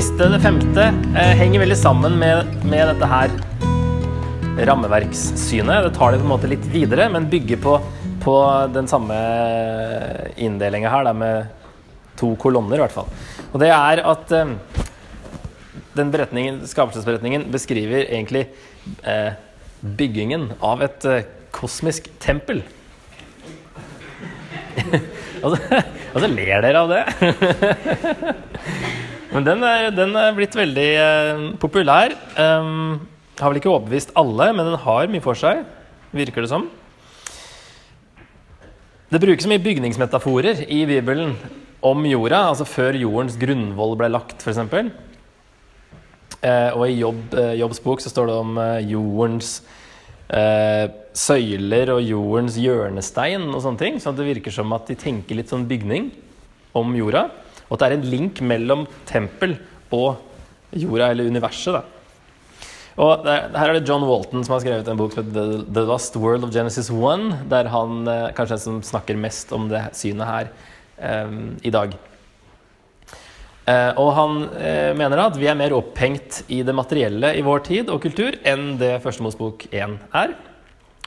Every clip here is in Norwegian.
siste, det femte, eh, henger veldig sammen med, med dette her rammeverkssynet. Det tar det på en måte litt videre, men bygger på, på den samme inndelinga her, da, med to kolonner i hvert fall. Og det er at eh, den beretningen, skapelsesberetningen beskriver egentlig eh, byggingen av et eh, kosmisk tempel. og, så, og så ler dere av det. Men den er, den er blitt veldig eh, populær. Um, har vel ikke overbevist alle, men den har mye for seg, virker det som. Det brukes mye bygningsmetaforer i Bibelen om jorda, altså før jordens grunnvoll ble lagt, f.eks. Eh, og i Jobb, eh, Jobbs bok så står det om eh, jordens eh, søyler og jordens hjørnestein og sånne ting. Så det virker som at de tenker litt sånn bygning om jorda. Og at det er en link mellom tempel og jorda, eller universet. da. Og der, her er det John Walton som har skrevet en bok som heter The, Lost World of Genesis 1, der han eh, kanskje den som snakker mest om det synet her eh, i dag. Eh, og han eh, mener at vi er mer opphengt i det materielle i vår tid og kultur enn det Første Mosebok 1 er.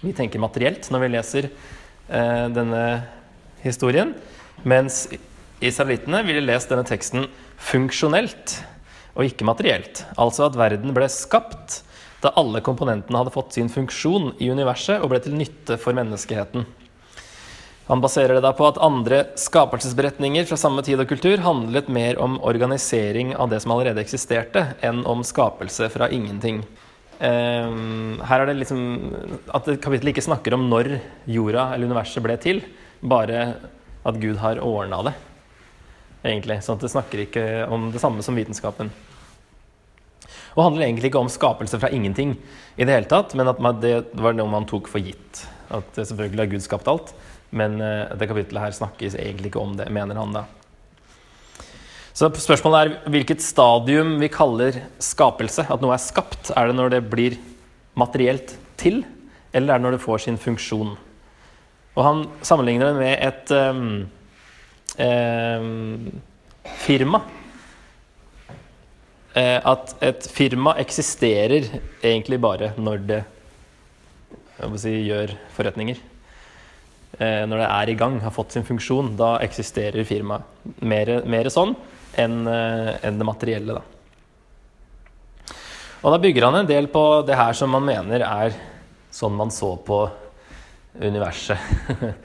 Vi tenker materielt når vi leser eh, denne historien, mens Israelittene ville lest denne teksten funksjonelt og ikke materielt. Altså at verden ble skapt da alle komponentene hadde fått sin funksjon i universet og ble til nytte for menneskeheten. Han baserer det da på at andre skapelsesberetninger fra samme tid og kultur handlet mer om organisering av det som allerede eksisterte, enn om skapelse fra ingenting. Um, her er det liksom at kapittelet ikke snakker om når jorda eller universet ble til, bare at Gud har ordna det egentlig. sånn at det snakker ikke om det samme som vitenskapen. Og handler egentlig ikke om skapelse fra ingenting i det hele tatt, men at det var noe man tok for gitt. At selvfølgelig har Gud skapt alt, men eh, det kapittelet her snakkes egentlig ikke om det, mener han da. Så spørsmålet er hvilket stadium vi kaller skapelse. At noe er skapt. Er det når det blir materielt til, eller er det når det får sin funksjon? Og han sammenligner det med et um, firma. Eh, at et firma eksisterer egentlig bare når det si, gjør forretninger. Eh, når det er i gang, har fått sin funksjon, da eksisterer firmaet. Mer, sånn enn eh, en det materielle, da. Og da bygger han en del på det her som man mener er sånn man så på universet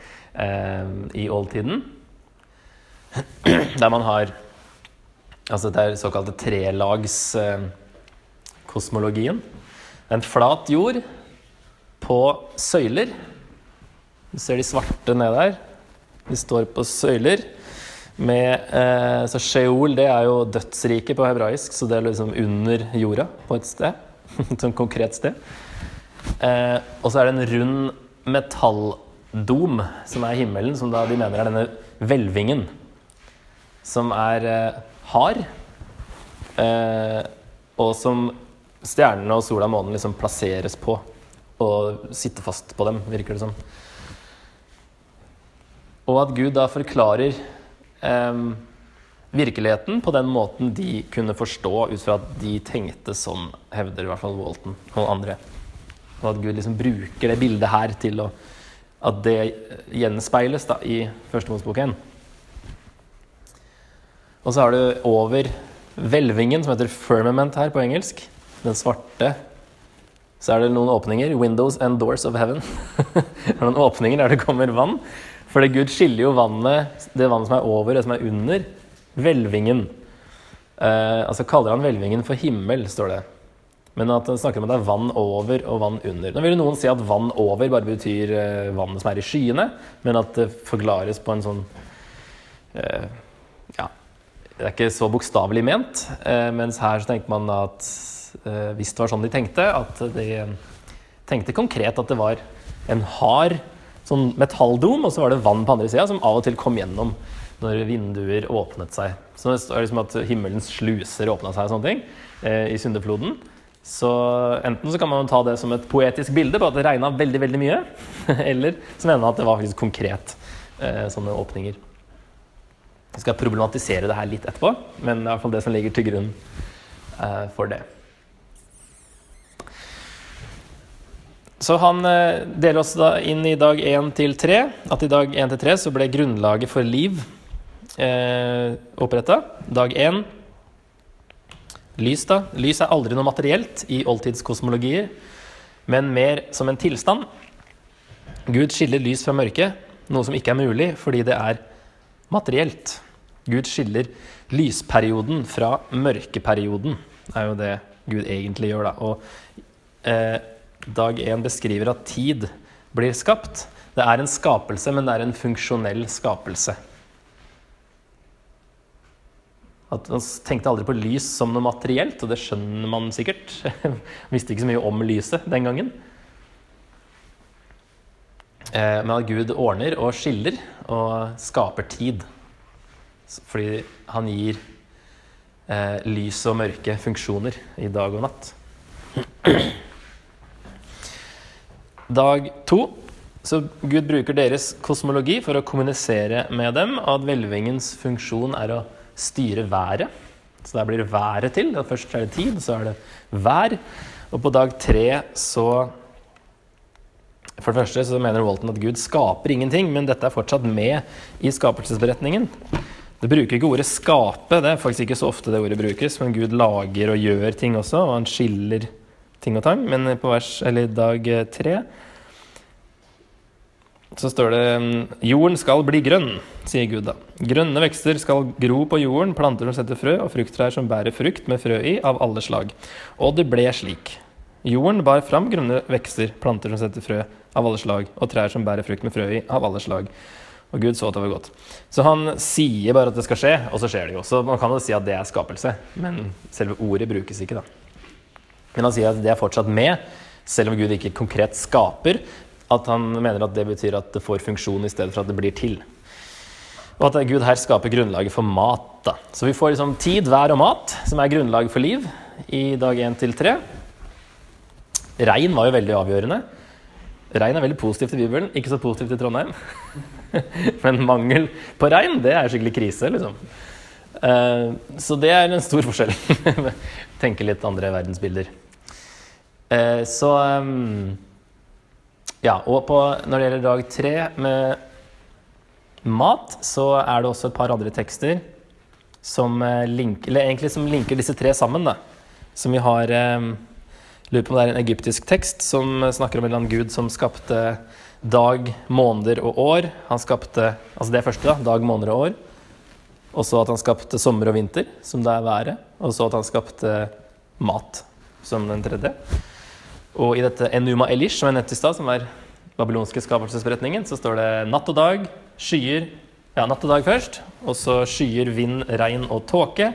i oldtiden. Der man har Altså det er såkalte trelagskosmologien. En flat jord på søyler. Du ser de svarte ned der. De står på søyler. Med, eh, så Sheol det er jo dødsriket på hebraisk, så det er liksom under jorda på et sted. et sånt konkret sted. Eh, og så er det en rund metalldom som er himmelen, som da de mener er denne hvelvingen. Som er hard, har, eh, og som stjernene og sola og månen liksom plasseres på og sitter fast på dem, virker det som. Og at Gud da forklarer eh, virkeligheten på den måten de kunne forstå ut fra at de tenkte sånn, hevder i hvert fall Walton og andre. Og at Gud liksom bruker det bildet her til å, at det gjenspeiles da, i Første Mosebok 1. Og så har du over hvelvingen, som heter firmament her på engelsk, den svarte, så er det noen åpninger. Windows and doors of heaven. noen åpninger der det kommer vann. Fordi Gud skiller jo vannet, det vannet som er over, det som er under, hvelvingen. Eh, altså kaller han hvelvingen for himmel, står det. Men at han snakker om at det er vann over og vann under. Nå vil noen si at vann over bare betyr eh, vannet som er i skyene, men at det forklares på en sånn eh, ja, det er ikke så bokstavelig ment, eh, mens her så tenker man at eh, hvis det var sånn de tenkte, at de tenkte konkret at det var en hard sånn metalldom, og så var det vann på andre sida som av og til kom gjennom når vinduer åpnet seg. Så det er liksom at himmelens sluser åpna seg og sånne ting eh, i syndefloden. Så enten så kan man ta det som et poetisk bilde på at det regna veldig veldig mye, eller så mener man at det var faktisk konkret sånne åpninger. Vi skal problematisere det her litt etterpå, men det er i hvert fall det som ligger til grunn eh, for det. Så han eh, deler oss da inn i dag 1 til 3. At i dag 1 til 3 så ble grunnlaget for liv eh, oppretta. Dag 1 lys, da. Lys er aldri noe materielt i oldtidskosmologier, men mer som en tilstand. Gud skiller lys fra mørke, noe som ikke er mulig fordi det er materielt. Gud skiller lysperioden fra mørkeperioden, er jo det Gud egentlig gjør, da. Og eh, dag én beskriver at tid blir skapt. Det er en skapelse, men det er en funksjonell skapelse. At Man tenkte aldri på lys som noe materielt, og det skjønner man sikkert. Visste ikke så mye om lyset den gangen. Eh, men at Gud ordner og skiller og skaper tid. Fordi han gir eh, lys og mørke funksjoner i dag og natt. Dag to. Så Gud bruker deres kosmologi for å kommunisere med dem og at hvelvingens funksjon er å styre været. Så der blir det været til. Først er det tid, så er det vær. Og på dag tre så For det første så mener Walton at Gud skaper ingenting, men dette er fortsatt med i skapelsesberetningen. Det bruker ikke ordet 'skape', det er faktisk ikke så ofte det ordet brukes, men Gud lager og gjør ting også, og han skiller ting og tang. Men på vers, eller dag tre så står det Jorden skal bli grønn, sier Gud da. Grønne vekster skal gro på jorden, planter som setter frø, og frukttrær som bærer frukt med frø i, av alle slag. Og det ble slik. Jorden bar fram grønne vekster, planter som setter frø av alle slag, og trær som bærer frukt med frø i, av alle slag. Og Gud så at det var godt. Så han sier bare at det skal skje, og så skjer det jo. Så man kan jo si at det er skapelse, men selve ordet brukes ikke, da. Men han sier at det er fortsatt med, selv om Gud ikke konkret skaper, at han mener at det betyr at det får funksjon i stedet for at det blir til. Og at Gud her skaper grunnlaget for mat. Da. Så vi får liksom tid, vær og mat, som er grunnlaget for liv, i dag 1 til 3. Regn var jo veldig avgjørende. Regn er veldig positivt i Bibelen, ikke så positivt i Trondheim. Men mangel på regn, det er skikkelig krise, liksom. Eh, så det er en stor forskjell. Tenke litt andre verdensbilder. Eh, så ehm, ja, og på, når det gjelder dag tre med mat, så er det også et par andre tekster som, linker, link, egentlig som linker disse tre sammen. Da. Som vi har eh, Lurer på om det er en egyptisk tekst som snakker om en eller annen gud som skapte dag, måneder og år. Han skapte Altså det første, da. Dag, måneder og år. Og så at han skapte sommer og vinter, som det er været. Og så at han skapte mat, som den tredje. Og i dette Enuma Elish, som jeg nevnte i stad, som er babylonske skapelsesberetningen, så står det natt og dag, skyer Ja, natt og dag først, og så skyer, vind, regn og tåke.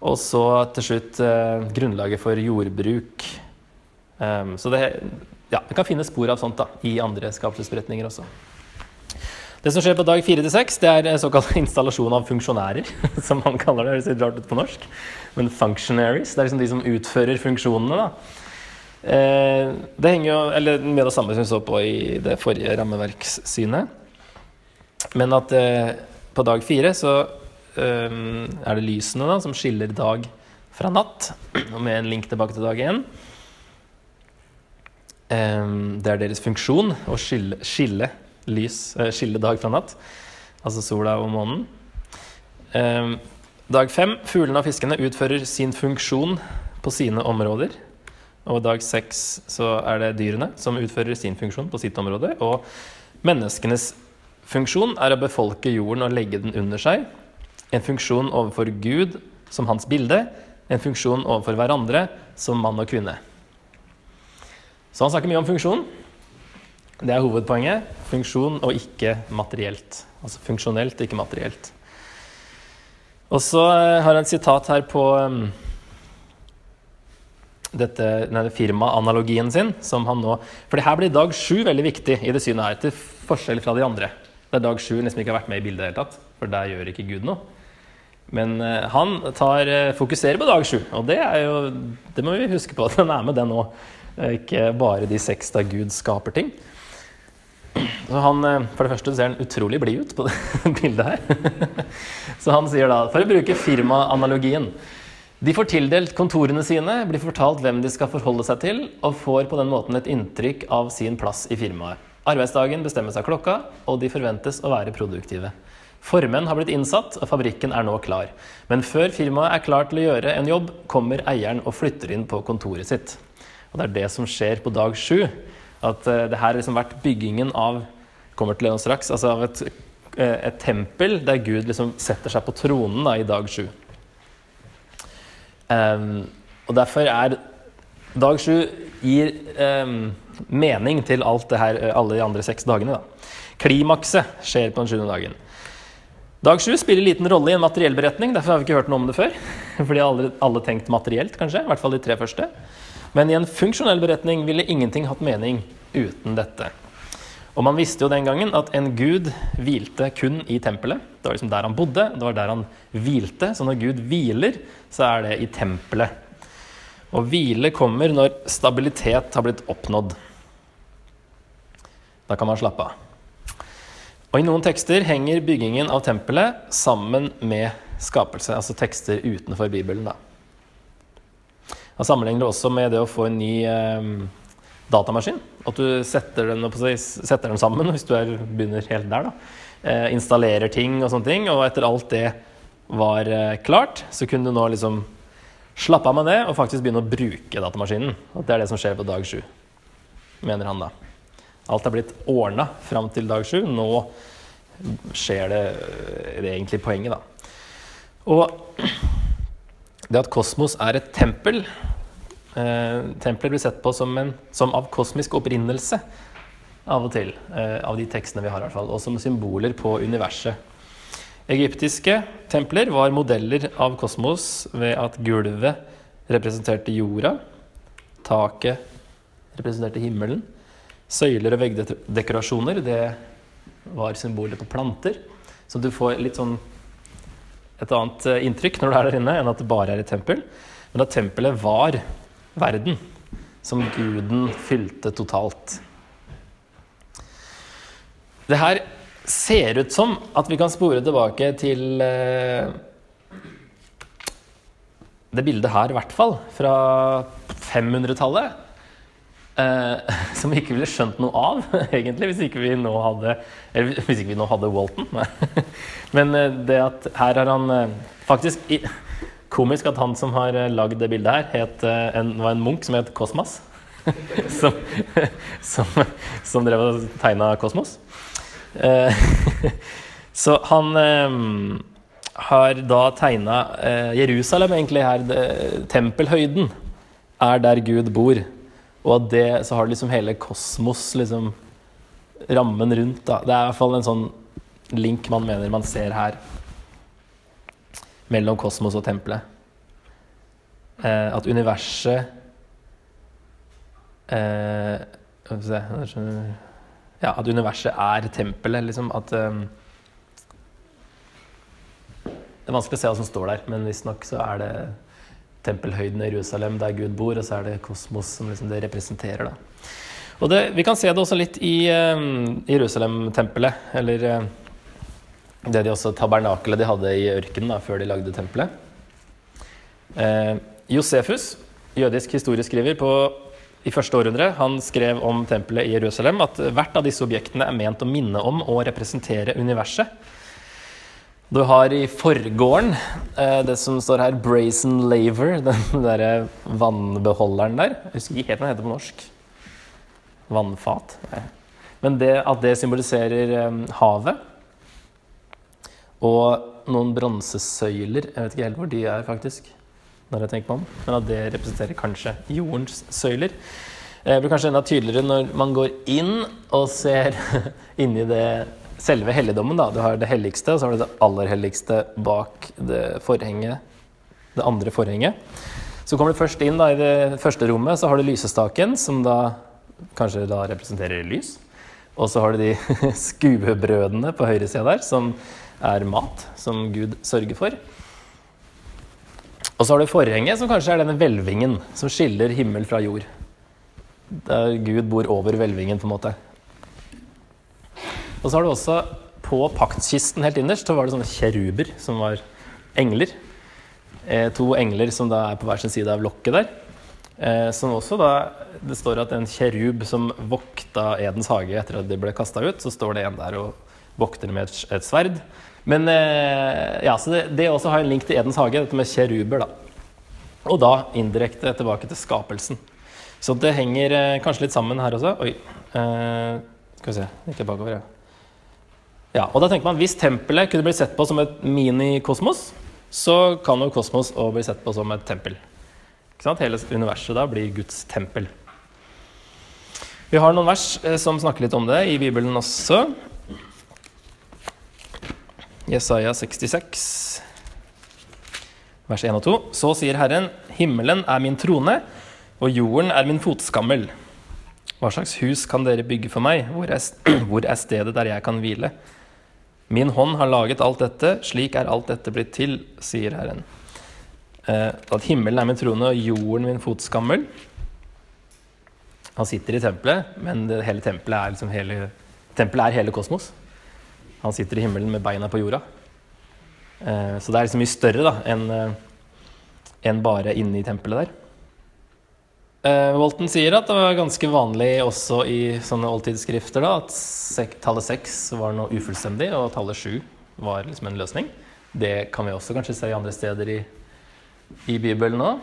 Og så til slutt eh, grunnlaget for jordbruk. Um, så det, ja, vi kan finne spor av sånt da, i andre skapelsesberetninger også. Det som skjer på dag fire til seks, det er såkalt installasjon av funksjonærer. Som man kaller det. Det ser rart ut på norsk. Men functionaries. Det er liksom de som utfører funksjonene. da. Eh, det henger jo Eller med det samme som vi så på i det forrige rammeverkssynet. Men at eh, på dag fire så eh, er det lysene da, som skiller dag fra natt. Og med en link tilbake til dag én. Det er deres funksjon å skille, skille, lys, skille dag fra natt. Altså sola og månen. dag fem. Fuglene og fiskene utfører sin funksjon på sine områder. Og dag seks så er det dyrene som utfører sin funksjon på sitt område. Og menneskenes funksjon er å befolke jorden og legge den under seg. En funksjon overfor Gud som hans bilde. En funksjon overfor hverandre som mann og kvinne. Så han snakker mye om funksjon. Det er hovedpoenget. Funksjon og ikke materielt. Altså funksjonelt, ikke materielt. Og så har jeg et sitat her på um, dette, denne firmaanalogien sin. som han nå, For det her blir dag sju veldig viktig i det synet her, til forskjell fra de andre. Det er dag sju nesten ikke har vært med i bildet i det hele tatt, for der gjør ikke Gud noe. Men uh, han tar, uh, fokuserer på dag sju, og det er jo Det må vi huske på, at er med den òg. Ikke bare de seks da Gud skaper ting. Så han, eh, For det første ser han utrolig blid ut på det bildet her. Så han sier da, for å bruke firmaanalogien De får tildelt kontorene sine, blir fortalt hvem de skal forholde seg til, og får på den måten et inntrykk av sin plass i firmaet. Arbeidsdagen bestemmes av klokka, og de forventes å være produktive. Formenn har blitt innsatt, og fabrikken er nå klar. Men før firmaet er klar til å gjøre en jobb, kommer eieren og flytter inn på kontoret sitt. Og det er det som skjer på dag sju. At uh, det her har liksom vært byggingen av kommer til det straks, altså av et, uh, et, tempel der Gud liksom setter seg på tronen da, i dag sju. Um, og derfor er dag sju gir um, mening til alt det her, alle de andre seks dagene. Da. Klimakset skjer på den sjuende dagen. Dag sju spiller liten rolle i en materiell beretning, derfor har vi ikke hørt noe om det før. Fordi alle, alle tenkt materielt, kanskje, i hvert fall de tre første. Men i en funksjonell beretning ville ingenting hatt mening uten dette. Og man visste jo den gangen at en gud hvilte kun i tempelet. Det var liksom der han bodde, det var der han hvilte. Så når Gud hviler, så er det i tempelet. Og hvile kommer når stabilitet har blitt oppnådd. Da kan man slappe av. Og I noen tekster henger byggingen av tempelet sammen med skapelse, altså tekster utenfor Bibelen. da. Han sammenligner det også med det å få en ny eh, datamaskin. At du setter den, setter den, sammen hvis du er, begynner helt der. da. Eh, installerer ting og sånne ting. Og etter alt det var eh, klart, så kunne du nå liksom slappe av med det og faktisk begynne å bruke datamaskinen. At det er det som skjer på dag sju, mener han da. Alt er blitt ordna fram til dag sju. Nå skjer det, det det egentlig poenget, da. Og det at kosmos er et tempel eh, Tempelet blir sett på som, en, som, av kosmisk opprinnelse av og til. Eh, av de tekstene vi har, i hvert fall. Og som symboler på universet. Egyptiske templer var modeller av kosmos ved at gulvet representerte jorda, taket representerte himmelen, søyler og veggdekorasjoner det var symboler på planter. Så du får litt sånn et annet eh, inntrykk når du er der inne, enn at det bare er et tempel. Men at tempelet var verden, som guden fylte totalt. Det her ser ut som at vi kan spore tilbake til eh, det bildet her, i hvert fall, fra 500-tallet. Eh, som vi ikke ville skjønt noe av, egentlig, hvis ikke vi nå hadde Eller hvis ikke vi nå hadde Walton. Men eh, det at her har han eh, faktisk i, Komisk at han som har eh, lagd det bildet her, het, eh, en, var en munk som het Kosmas. som, som, som, drev og tegna Kosmos. Eh, så han har da tegna Jerusalem, egentlig her. tempelhøyden er der Gud bor. Og av det, så har du liksom hele kosmos, liksom rammen rundt. da. Det er i hvert fall en sånn link man mener man ser her. Mellom kosmos og tempelet. Eh, at universet eh, Ja, at universet er tempelet, liksom. At um, Det er vanskelig å se hva som står der, men visstnok så er det tempelhøyden i Jerusalem, der Gud bor, og så er det kosmos som liksom det representerer. da. Og det, Vi kan se det også litt i um, Jerusalem-tempelet, eller uh, det de også tabernakelet de hadde i ørkenen før de lagde tempelet. Eh, Josefus, jødisk historieskriver på, i første århundre, han skrev om tempelet i Jerusalem at hvert av disse objektene er ment å minne om og representere universet. Du har i forgården eh, det som står her, 'Brazen Laver', den derre vannbeholderen der. Jeg husker ikke helt hva den heter på norsk. Vannfat. Men det, at det symboliserer eh, havet. Og noen bronsesøyler. Jeg vet ikke helt hvor de er, faktisk. når jeg tenker meg om. Men at det representerer kanskje jordens søyler. Det blir kanskje enda tydeligere når man går inn og ser inni det selve helligdommen. Da. Du har det helligste, og så har du det aller helligste bak det forhenget. Det andre forhenget. Så kommer du først inn da, i det første rommet, så har du lysestaken, som da kanskje da representerer lys. Og så har du de skuebrødene på høyresida der, som er mat, som Gud sørger for. Og så har du forhenget, som kanskje er denne hvelvingen som skiller himmel fra jord. Der Gud bor over hvelvingen, på en måte. Og så har du også på paktkisten helt innerst så var det sånne kjeruber som var engler. Eh, to engler som da er på hver sin side av lokket der. Eh, som også da Det står at en kjerub som vokta Edens hage etter at de ble kasta ut, så står det en der og vokter med et, et sverd. Men eh, ja, så det, det også har en link til Edens hage, dette med kjeruber, da. Og da indirekte tilbake til skapelsen. Så det henger eh, kanskje litt sammen her også. Oi. Eh, skal vi se. Ikke bakover, ja. Ja, og da tenker man Hvis tempelet kunne bli sett på som et minikosmos, så kan jo kosmos også bli sett på som et tempel. Hele universet da blir Guds tempel. Vi har noen vers eh, som snakker litt om det i Bibelen også. Jesaja 66, vers 1 og 2. Så sier Herren, himmelen er min trone, og jorden er min fotskammel. Hva slags hus kan dere bygge for meg? Hvor er, hvor er stedet der jeg kan hvile? Min hånd har laget alt dette, slik er alt dette blitt til, sier Herren. Eh, at himmelen er min trone og jorden min fotskammel. Han sitter i tempelet, men det, hele tempelet er liksom hele, tempelet er hele kosmos. Han sitter i himmelen med beina på jorda. Eh, så det er liksom mye større da, enn en bare inne i tempelet der. Eh, Walton sier at det var ganske vanlig også i sånne oldtidsskrifter da, at tallet seks var noe ufullstendig, og tallet sju var liksom en løsning. Det kan vi også kanskje se i andre steder i, i Bibelen nå,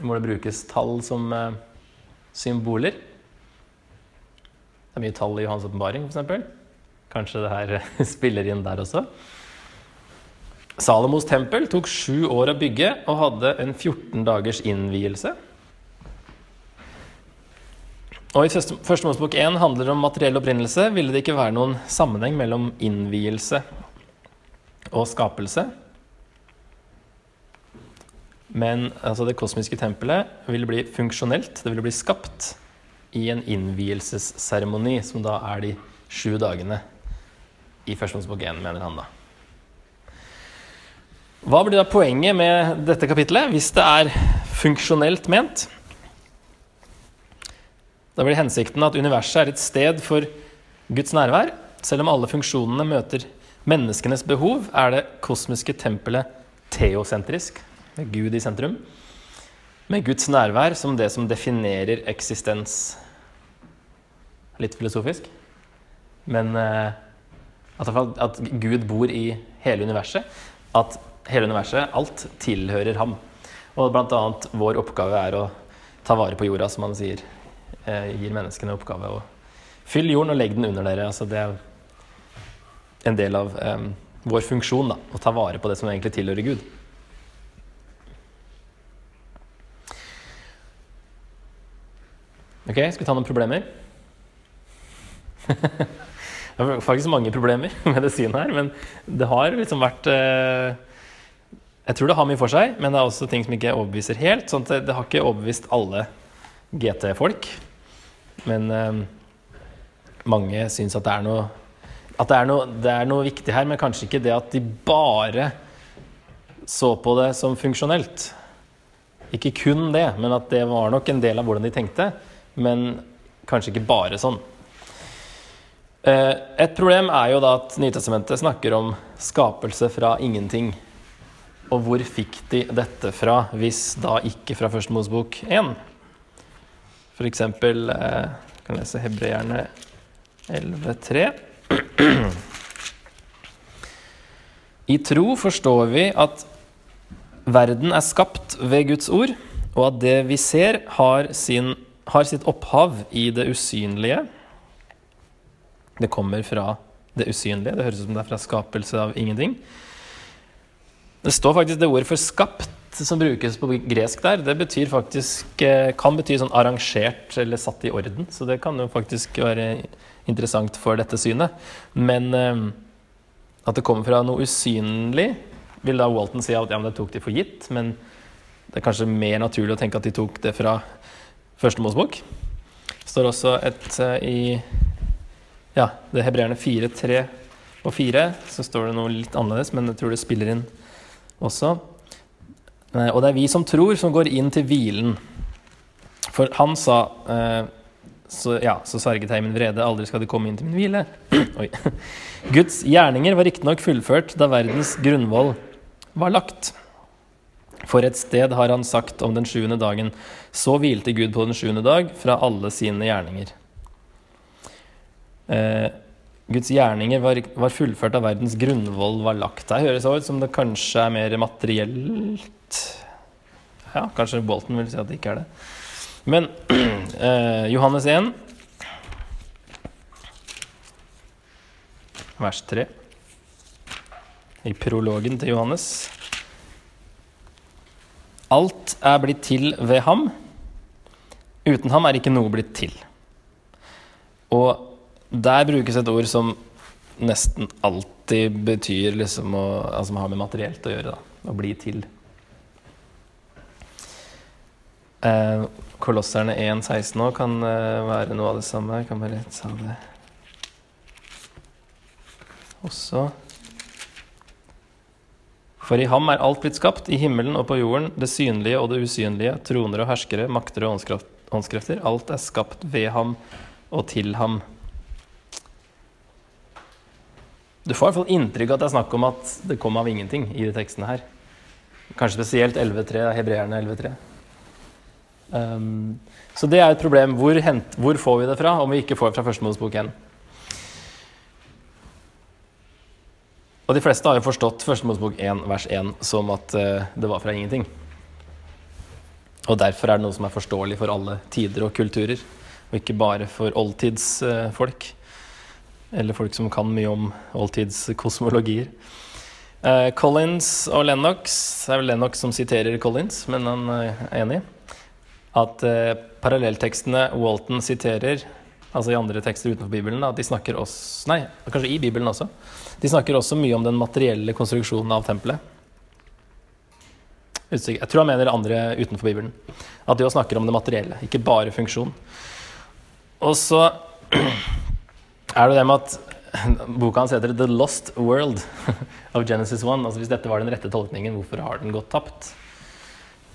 hvor det brukes tall som eh, symboler. Det er mye tall i Johans åpenbaring, f.eks. Kanskje det her spiller inn der også. Salomos tempel tok sju år å bygge og hadde en 14 dagers innvielse. Og I første Mosebok 1 handler det om materiell opprinnelse. Ville det ikke være noen sammenheng mellom innvielse og skapelse? Men altså, det kosmiske tempelet vil bli funksjonelt. Det vil bli skapt i en innvielsesseremoni, som da er de sju dagene i Første 1, mener han da. Hva blir da poenget med dette kapitlet, hvis det er funksjonelt ment? Da blir hensikten at universet er et sted for Guds nærvær. Selv om alle funksjonene møter menneskenes behov, er det kosmiske tempelet teosentrisk, Gud i sentrum. Med Guds nærvær som det som definerer eksistens. Litt filosofisk. Men eh, at, at Gud bor i hele universet. At hele universet, alt, tilhører ham. Og blant annet vår oppgave er å ta vare på jorda, som han sier. Eh, gir menneskene oppgave å fylle jorden og legge den under dere. Altså det er en del av um, vår funksjon, da, å ta vare på det som egentlig tilhører Gud. Ok, skal vi ta noen problemer? Det er faktisk mange problemer med synet her, men det har liksom vært eh, Jeg tror det har mye for seg, men det er også ting som ikke overbeviser helt. sånn at det, har ikke overbevist alle GT-folk. Men eh, mange syns at det er noe at det er, noe, det er noe viktig her, men kanskje ikke det at de bare så på det som funksjonelt. Ikke kun det, men at det var nok en del av hvordan de tenkte. Men kanskje ikke bare sånn. Eh, et problem er jo da at Nytestamentet snakker om skapelse fra ingenting. Og hvor fikk de dette fra, hvis da ikke fra Første Mosebok 1? For eksempel eh, Jeg kan lese Hebreerne 11,3. I tro forstår vi at verden er skapt ved Guds ord, og at det vi ser, har, sin, har sitt opphav i det usynlige det kommer fra det usynlige. Det høres ut som det er fra skapelse av ingenting. Det står faktisk det ordet for 'skapt' som brukes på gresk der. Det betyr faktisk, eh, kan bety sånn arrangert eller satt i orden. Så det kan jo faktisk være interessant for dette synet. Men eh, at det kommer fra noe usynlig, vil da Walton si at ja, det tok de for gitt. Men det er kanskje mer naturlig å tenke at de tok det fra Første Mosebok. Det står også et eh, i ja, det er hebreerne 4, 3 og 4. Så står det noe litt annerledes, men jeg tror det spiller inn også. Eh, og det er vi som tror, som går inn til hvilen. For han sa, eh, så, ja, så sverget jeg i min vrede, aldri skal de komme inn til min hvile. Oi. Guds gjerninger var riktignok fullført da verdens grunnvoll var lagt. For et sted har han sagt om den sjuende dagen, så hvilte Gud på den sjuende dag fra alle sine gjerninger. Eh, Guds gjerninger var, var, fullført da verdens grunnvoll var lagt. Det høres ut som det kanskje er mer materielt Ja, kanskje Bolton vil si at det ikke er det. Men eh, Johannes 1, vers 3, i prologen til Johannes Alt er blitt til ved ham. Uten ham er ikke noe blitt til. Og der brukes et ord som nesten alltid betyr liksom å, altså har med materielt å gjøre. Da. Å bli til. Eh, Kolosserne 1,16 nå kan eh, være noe av det samme. Jeg kan bare ta det også. For i ham er alt blitt skapt, i himmelen og på jorden, det synlige og det usynlige, troner og herskere, makter og åndskrefter. Alt er skapt ved ham og til ham. Du får i hvert fall inntrykk av at det er snakk om at det kom av ingenting i de tekstene her. Kanskje spesielt 11.3, hebreerne 11.3. Um, så det er et problem. Hvor, hent, hvor, får vi det fra om vi ikke får det fra Første Mosebok 1? Og de fleste har jo forstått Første Mosebok 1 vers 1 som at uh, det var fra ingenting. Og derfor er det noe som er forståelig for alle tider og kulturer, og ikke bare for oldtidsfolk. Uh, eller folk som kan mye om oldtidskosmologier. Uh, Collins og Lennox Det er vel Lennox som siterer Collins, men han er enig. At uh, parallelltekstene Walton siterer, altså i andre tekster utenfor Bibelen, at de snakker oss Nei, kanskje i Bibelen også. De snakker også mye om den materielle konstruksjonen av tempelet. Jeg tror han mener andre utenfor Bibelen. At de også snakker om det materielle, ikke bare funksjon. Og så er det det med at boka hans heter 'The Lost World' of Genesis 1. Altså Hvis dette var den rette tolkningen, hvorfor har den gått tapt?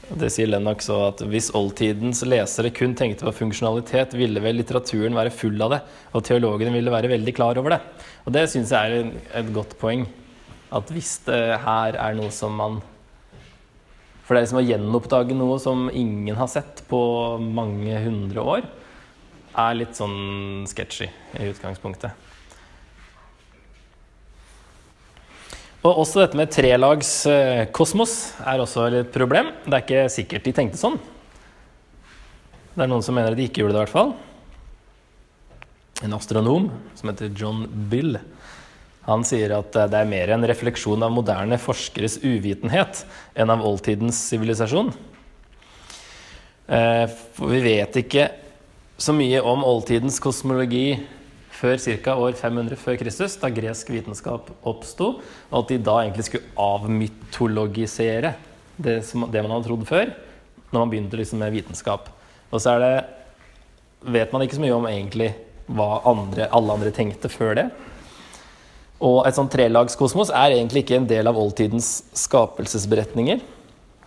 Det sier Lennox òg, at hvis oldtidens lesere kun tenkte på funksjonalitet, ville vel litteraturen være full av det, og teologene ville være veldig klar over det. Og det syns jeg er et godt poeng. At hvis det her er noe som man For det er liksom å gjenoppdage noe som ingen har sett på mange hundre år, er litt sånn sketchy i utgangspunktet. Og også dette med trelagskosmos eh, kosmos er også et problem. Det er ikke sikkert de tenkte sånn. Det er noen som mener at de ikke gjorde det, i hvert fall. En astronom som heter John Bill, han sier at det er mer en refleksjon av moderne forskeres uvitenhet enn av oldtidens sivilisasjon. Eh, for vi vet ikke så mye om oldtidens kosmologi før ca. år 500 før Kristus, da gresk vitenskap oppsto, og at de da egentlig skulle avmytologisere det, som, det man hadde trodd før, når man begynte liksom med vitenskap. Og så det, vet man ikke så mye om egentlig hva andre, alle andre tenkte før det. Og et sånt trelagskosmos er egentlig ikke en del av oldtidens skapelsesberetninger.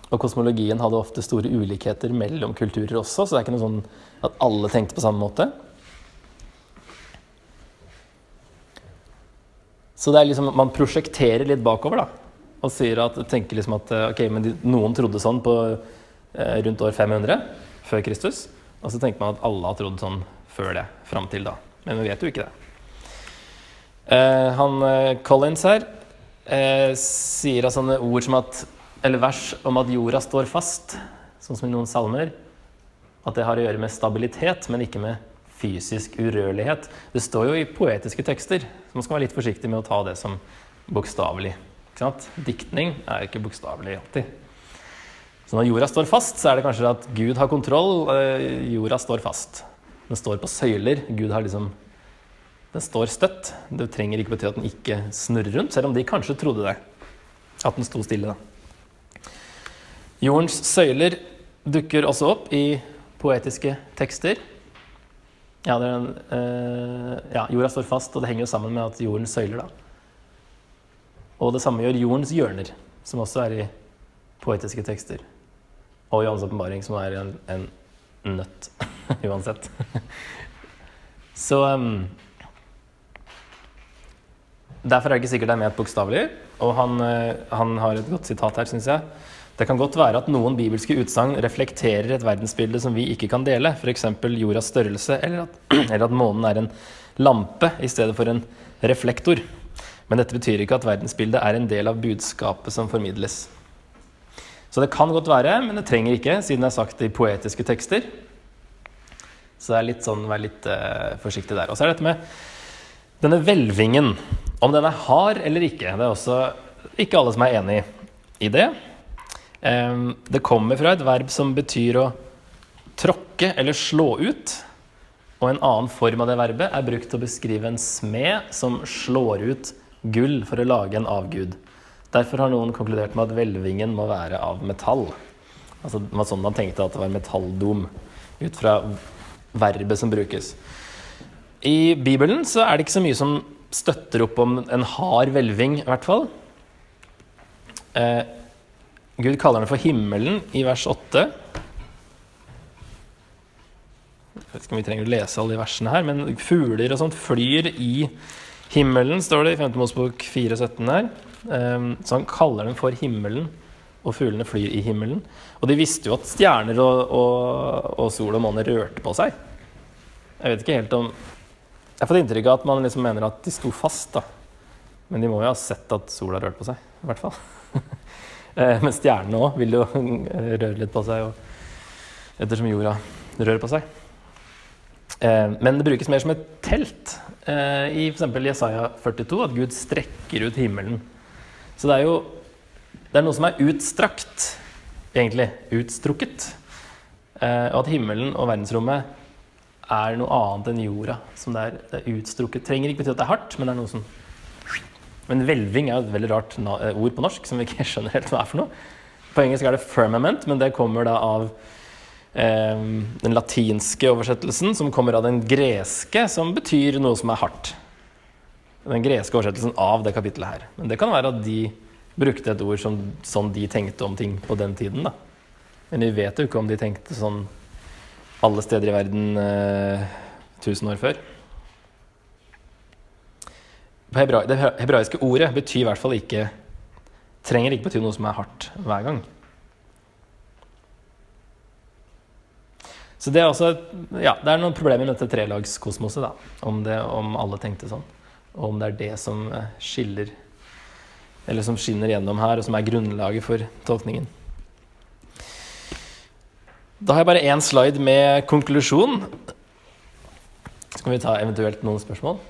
Og kosmologien hadde ofte store ulikheter mellom kulturer også, så det er ikke noe sånn at alle tenkte på samme måte. Så det er liksom, man prosjekterer litt bakover da, og sier at, tenker liksom at ok, men noen trodde sånn på eh, rundt år 500 før Kristus. Og så tenker man at alle har trodd sånn før det, fram til da. Men vi vet jo ikke det. Eh, han eh, Collins her eh, sier av sånne ord som at eller vers om at jorda står fast, sånn som i noen salmer. At det har å gjøre med stabilitet, men ikke med fysisk urørlighet. Det står jo i poetiske tekster, så man skal være litt forsiktig med å ta det som bokstavelig. Diktning er ikke bokstavelig alltid. Så når jorda står fast, så er det kanskje at Gud har kontroll. Eh, jorda står fast. Den står på søyler. Gud har liksom Den står støtt. Det trenger ikke bety at den ikke snurrer rundt, selv om de kanskje trodde det. At den sto stille, da. Jordens søyler dukker også opp i poetiske tekster. Ja, en, øh, ja, jorda står fast, og det henger jo sammen med at jorden søyler, da. Og det samme gjør jordens hjørner, som også er i poetiske tekster. Og Johans åpenbaring, som er en, en nøtt, uansett. Så um, Derfor er det ikke sikkert det er ment bokstavelig. Og han, uh, han har et godt sitat her, syns jeg. Det kan godt være at noen bibelske utsagn reflekterer et verdensbilde som vi ikke kan dele, f.eks. jordas størrelse, eller at, eller at månen er en lampe i stedet for en reflektor. Men dette betyr ikke at verdensbildet er en del av budskapet som formidles. Så det kan godt være, men det trenger ikke, siden det er sagt i poetiske tekster. Så det er litt sånn, vær litt uh, forsiktig der. Og så er det dette med denne hvelvingen. Om den er hard eller ikke. Det er også ikke alle som er enig i det. Um, det kommer fra et verb som betyr å tråkke eller slå ut. Og en annen form av det verbet er brukt til å beskrive en smed som slår ut gull for å lage en avgud. Derfor har noen konkludert med at hvelvingen må være av metall. Altså, det var sånn man tenkte at det var metalldom, ut fra verbet som brukes. I Bibelen så er det ikke så mye som støtter opp om en hard hvelving, i hvert fall. Eh, Gud kaller den for himmelen i vers 8. Jeg vet ikke om vi trenger å lese alle de versene her, men fugler og sånt flyr i himmelen, står det i 5. Mosebok 4,17 her. Um, så han kaller den for himmelen, og fuglene flyr i himmelen. Og de visste jo at stjerner og, og, og sol og måne rørte på seg. Jeg vet ikke helt om Jeg har fått inntrykk av at man liksom mener at de sto fast, da. Men de må jo ha sett at sola rørte på seg, i hvert fall. Eh, men stjernene òg vil jo røre litt på seg, ettersom jorda rører på seg. Eh, men det brukes mer som et telt. Eh, I f.eks. Jesaja 42 at Gud strekker ut himmelen. Så det er jo det er noe som er utstrakt, egentlig. Utstrukket. Og at himmelen og verdensrommet er noe annet enn jorda. Som det er, det er utstrukket. Trenger ikke bety at det er hardt, men det er noe som Men hvelving er et veldig rart ord på norsk som vi ikke skjønner helt hva er for noe. På engelsk er det 'firmament', men det kommer da av eh, den latinske oversettelsen, som kommer av den greske, som betyr noe som er hardt. Den greske oversettelsen av det kapittelet her. Men det kan være at de brukte et ord som sånn de tenkte om ting på den tiden, da. Men vi vet jo ikke om de tenkte sånn alle steder i verden eh, tusen år før. Hebra det hebraiske ordet betyr i hvert fall ikke Trenger ikke bety noe som er hardt hver gang. Så det er også Ja, det er noen problemer med dette trelagskosmoset, da. Om, det, om alle tenkte sånn. Og om det er det som eh, skiller Eller som skinner gjennom her, og som er grunnlaget for tolkningen. Da har jeg bare én slide med konklusjon. Så kan vi ta eventuelt noen spørsmål.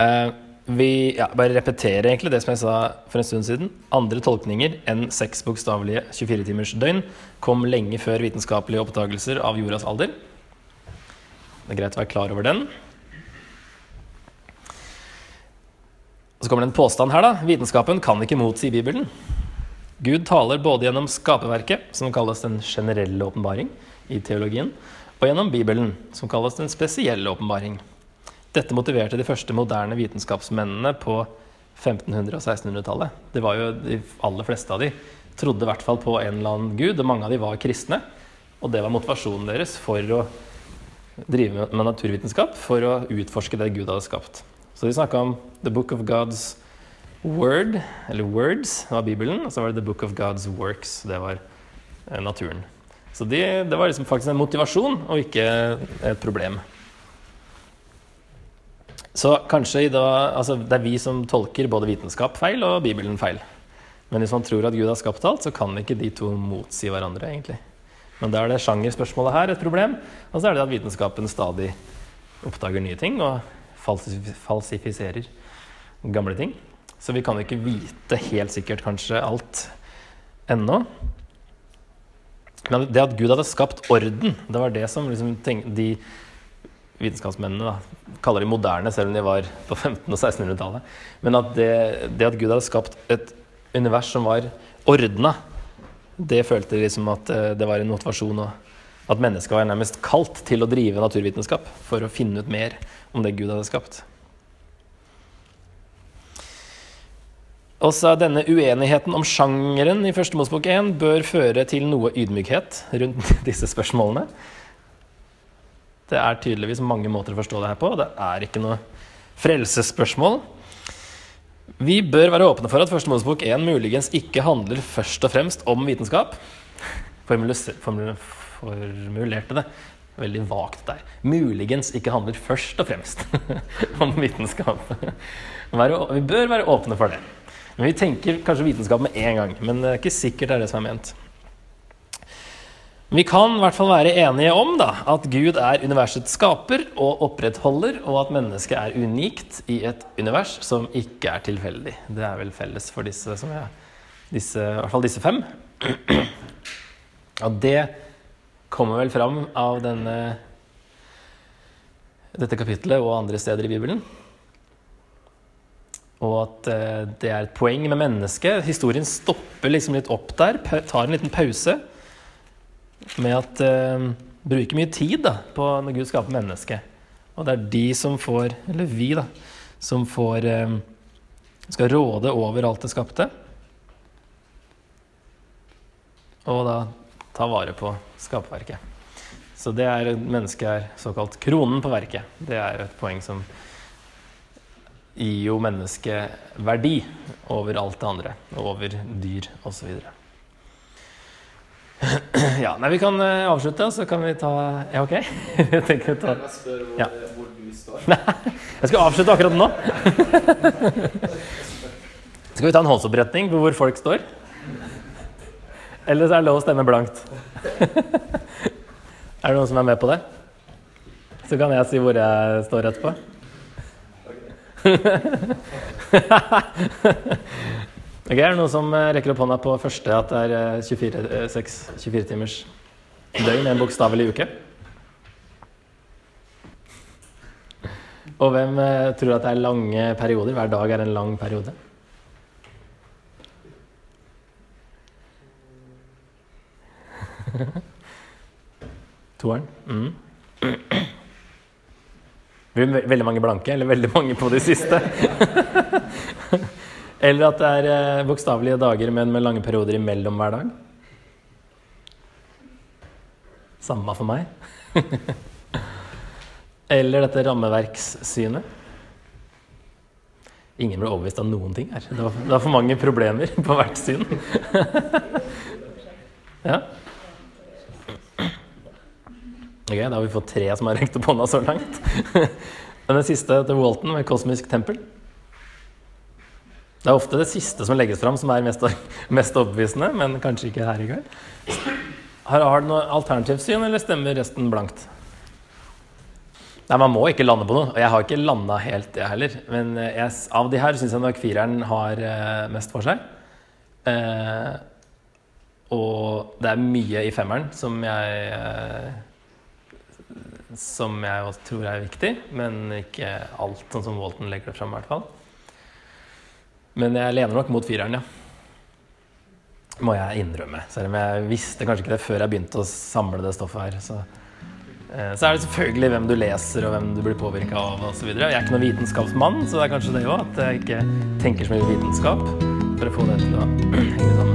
Uh, vi ja, bare repeterer egentlig det som jeg sa for en stund siden. Andre tolkninger enn seks bokstavelige 24-timers døgn kom lenge før vitenskapelige oppdagelser av jordas alder. Det er greit å være klar over den. Så kommer det en påstand her, da. Vitenskapen kan ikke motsi Bibelen. Gud taler både gjennom skaperverket, som kalles den generelle åpenbaring i teologien, og gjennom Bibelen, som kalles den spesielle åpenbaring. Dette motiverte de første moderne vitenskapsmennene på 1500- og 1600-tallet. Det var jo De aller fleste av de trodde i hvert fall på en eller annen gud, og mange av de var kristne. Og det var motivasjonen deres for å drive med naturvitenskap, for å utforske det Gud hadde skapt. Så de snakka om The Book of God's Word, eller Words, var Bibelen. Og så var det The Book of God's Works, det var eh, naturen. Så de, det var liksom faktisk en motivasjon, og ikke et problem. Så kanskje da, altså det er vi som tolker både vitenskap feil og Bibelen feil. Men hvis man tror at Gud har skapt alt, så kan ikke de to motsi hverandre, egentlig. Men da er det sjangerspørsmålet her et problem, og så er det at vitenskapen stadig oppdager nye ting og falsifiserer gamle ting. Så vi kan ikke vite helt sikkert kanskje alt ennå. Men det at Gud hadde skapt orden, det var det som liksom de vitenskapsmennene da, kaller de moderne, selv om de var på 1500- og 1600-tallet. Men at det, det, at Gud hadde skapt et univers som var ordna, det følte de liksom at eh, det var en motivasjon. Og at mennesket var nærmest kalt til å drive naturvitenskap for å finne ut mer om det Gud hadde skapt. Og så Denne uenigheten om sjangeren i Første Mosebok 1 bør føre til noe ydmykhet rundt disse spørsmålene. Det er tydeligvis mange måter å forstå det her på. Det er ikke noe frelsesspørsmål. Vi bør være åpne for at Første Mosebok 1 muligens ikke handler først og fremst om vitenskap. Formulerte det veldig vagt der. Muligens ikke handler først og fremst om vitenskap. Vi bør være åpne for det. Men Vi tenker kanskje vitenskap med en gang, men det er ikke sikkert det er det som er ment. Vi kan i hvert fall være enige om da, at Gud er universets skaper og opprettholder, og at mennesket er unikt i et univers som ikke er tilfeldig. Det er vel felles for disse, som jeg, disse, i hvert fall disse fem. Og det kommer vel fram av denne, dette kapitlet og andre steder i Bibelen. Og at eh, det er et poeng med mennesket. Historien stopper liksom litt opp der, tar en liten pause med at uh, Bruker mye tid da, på når Gud skaper mennesket. Og det er de som får, eller vi, da, som får uh, Skal råde over alt det skapte. Og da ta vare på skaperverket. Så det er mennesket er såkalt kronen på verket. Det er et poeng som gir jo mennesket verdi over alt det andre. Over dyr osv. Ja, nei, vi kan uh, avslutte, og så kan vi ta Ja, OK? jeg tenker ta Jeg Ja. hvor du står. Nei, jeg skal avslutte akkurat nå. Skal vi ta en håndsoppretning på hvor folk står? Eller så er det lov å stemme blankt. Er det noen som er med på det? Så kan jeg si hvor jeg står etterpå. Ok, Er det noen som eh, rekker opp hånda på første at det er eh, 24, eh, 6, 24 timers døgn, en bokstavelig uke? Og hvem eh, tror at det er lange perioder? Hver dag er en lang periode. Toeren. Mm. Veldig mange blanke, eller veldig mange på de siste? eller at det er eh, bokstavelige dager, men med lange perioder imellom hver dag? Samme for meg. Eller dette rammeverkssynet. Ingen ble overbevist av noen ting her. Det var, det var for mange problemer på hvert syn. ja. Ok, Da har vi fått tre som har rekt opp hånda så langt. Men den siste til Walton med kosmisk tempel. Det er ofte det siste som legges fram, som er mest, mest overbevisende, men kanskje ikke her i kveld. Har, har du noe alternativt syn, eller stemmer resten blankt? Nei, Man må ikke lande på noe, og jeg har ikke landa helt, jeg heller. Men eh, jeg, av de her syns jeg nok fireren har eh, mest for seg. Eh, og det er mye i femmeren som jeg eh, Som jeg tror er viktig, men ikke alt, sånn som Walton legger det fram, i hvert fall. Men jeg lener nok mot fireren, ja. Må jeg innrømme. Selv om jeg visste kanskje ikke det før jeg begynte å samle det stoffet her. Så, eh, så er det selvfølgelig hvem du leser og hvem du blir påvirka av osv. Jeg er ikke noen vitenskapsmann, så det er kanskje det òg. At jeg ikke tenker så mye vitenskap for å få det til å henge sammen.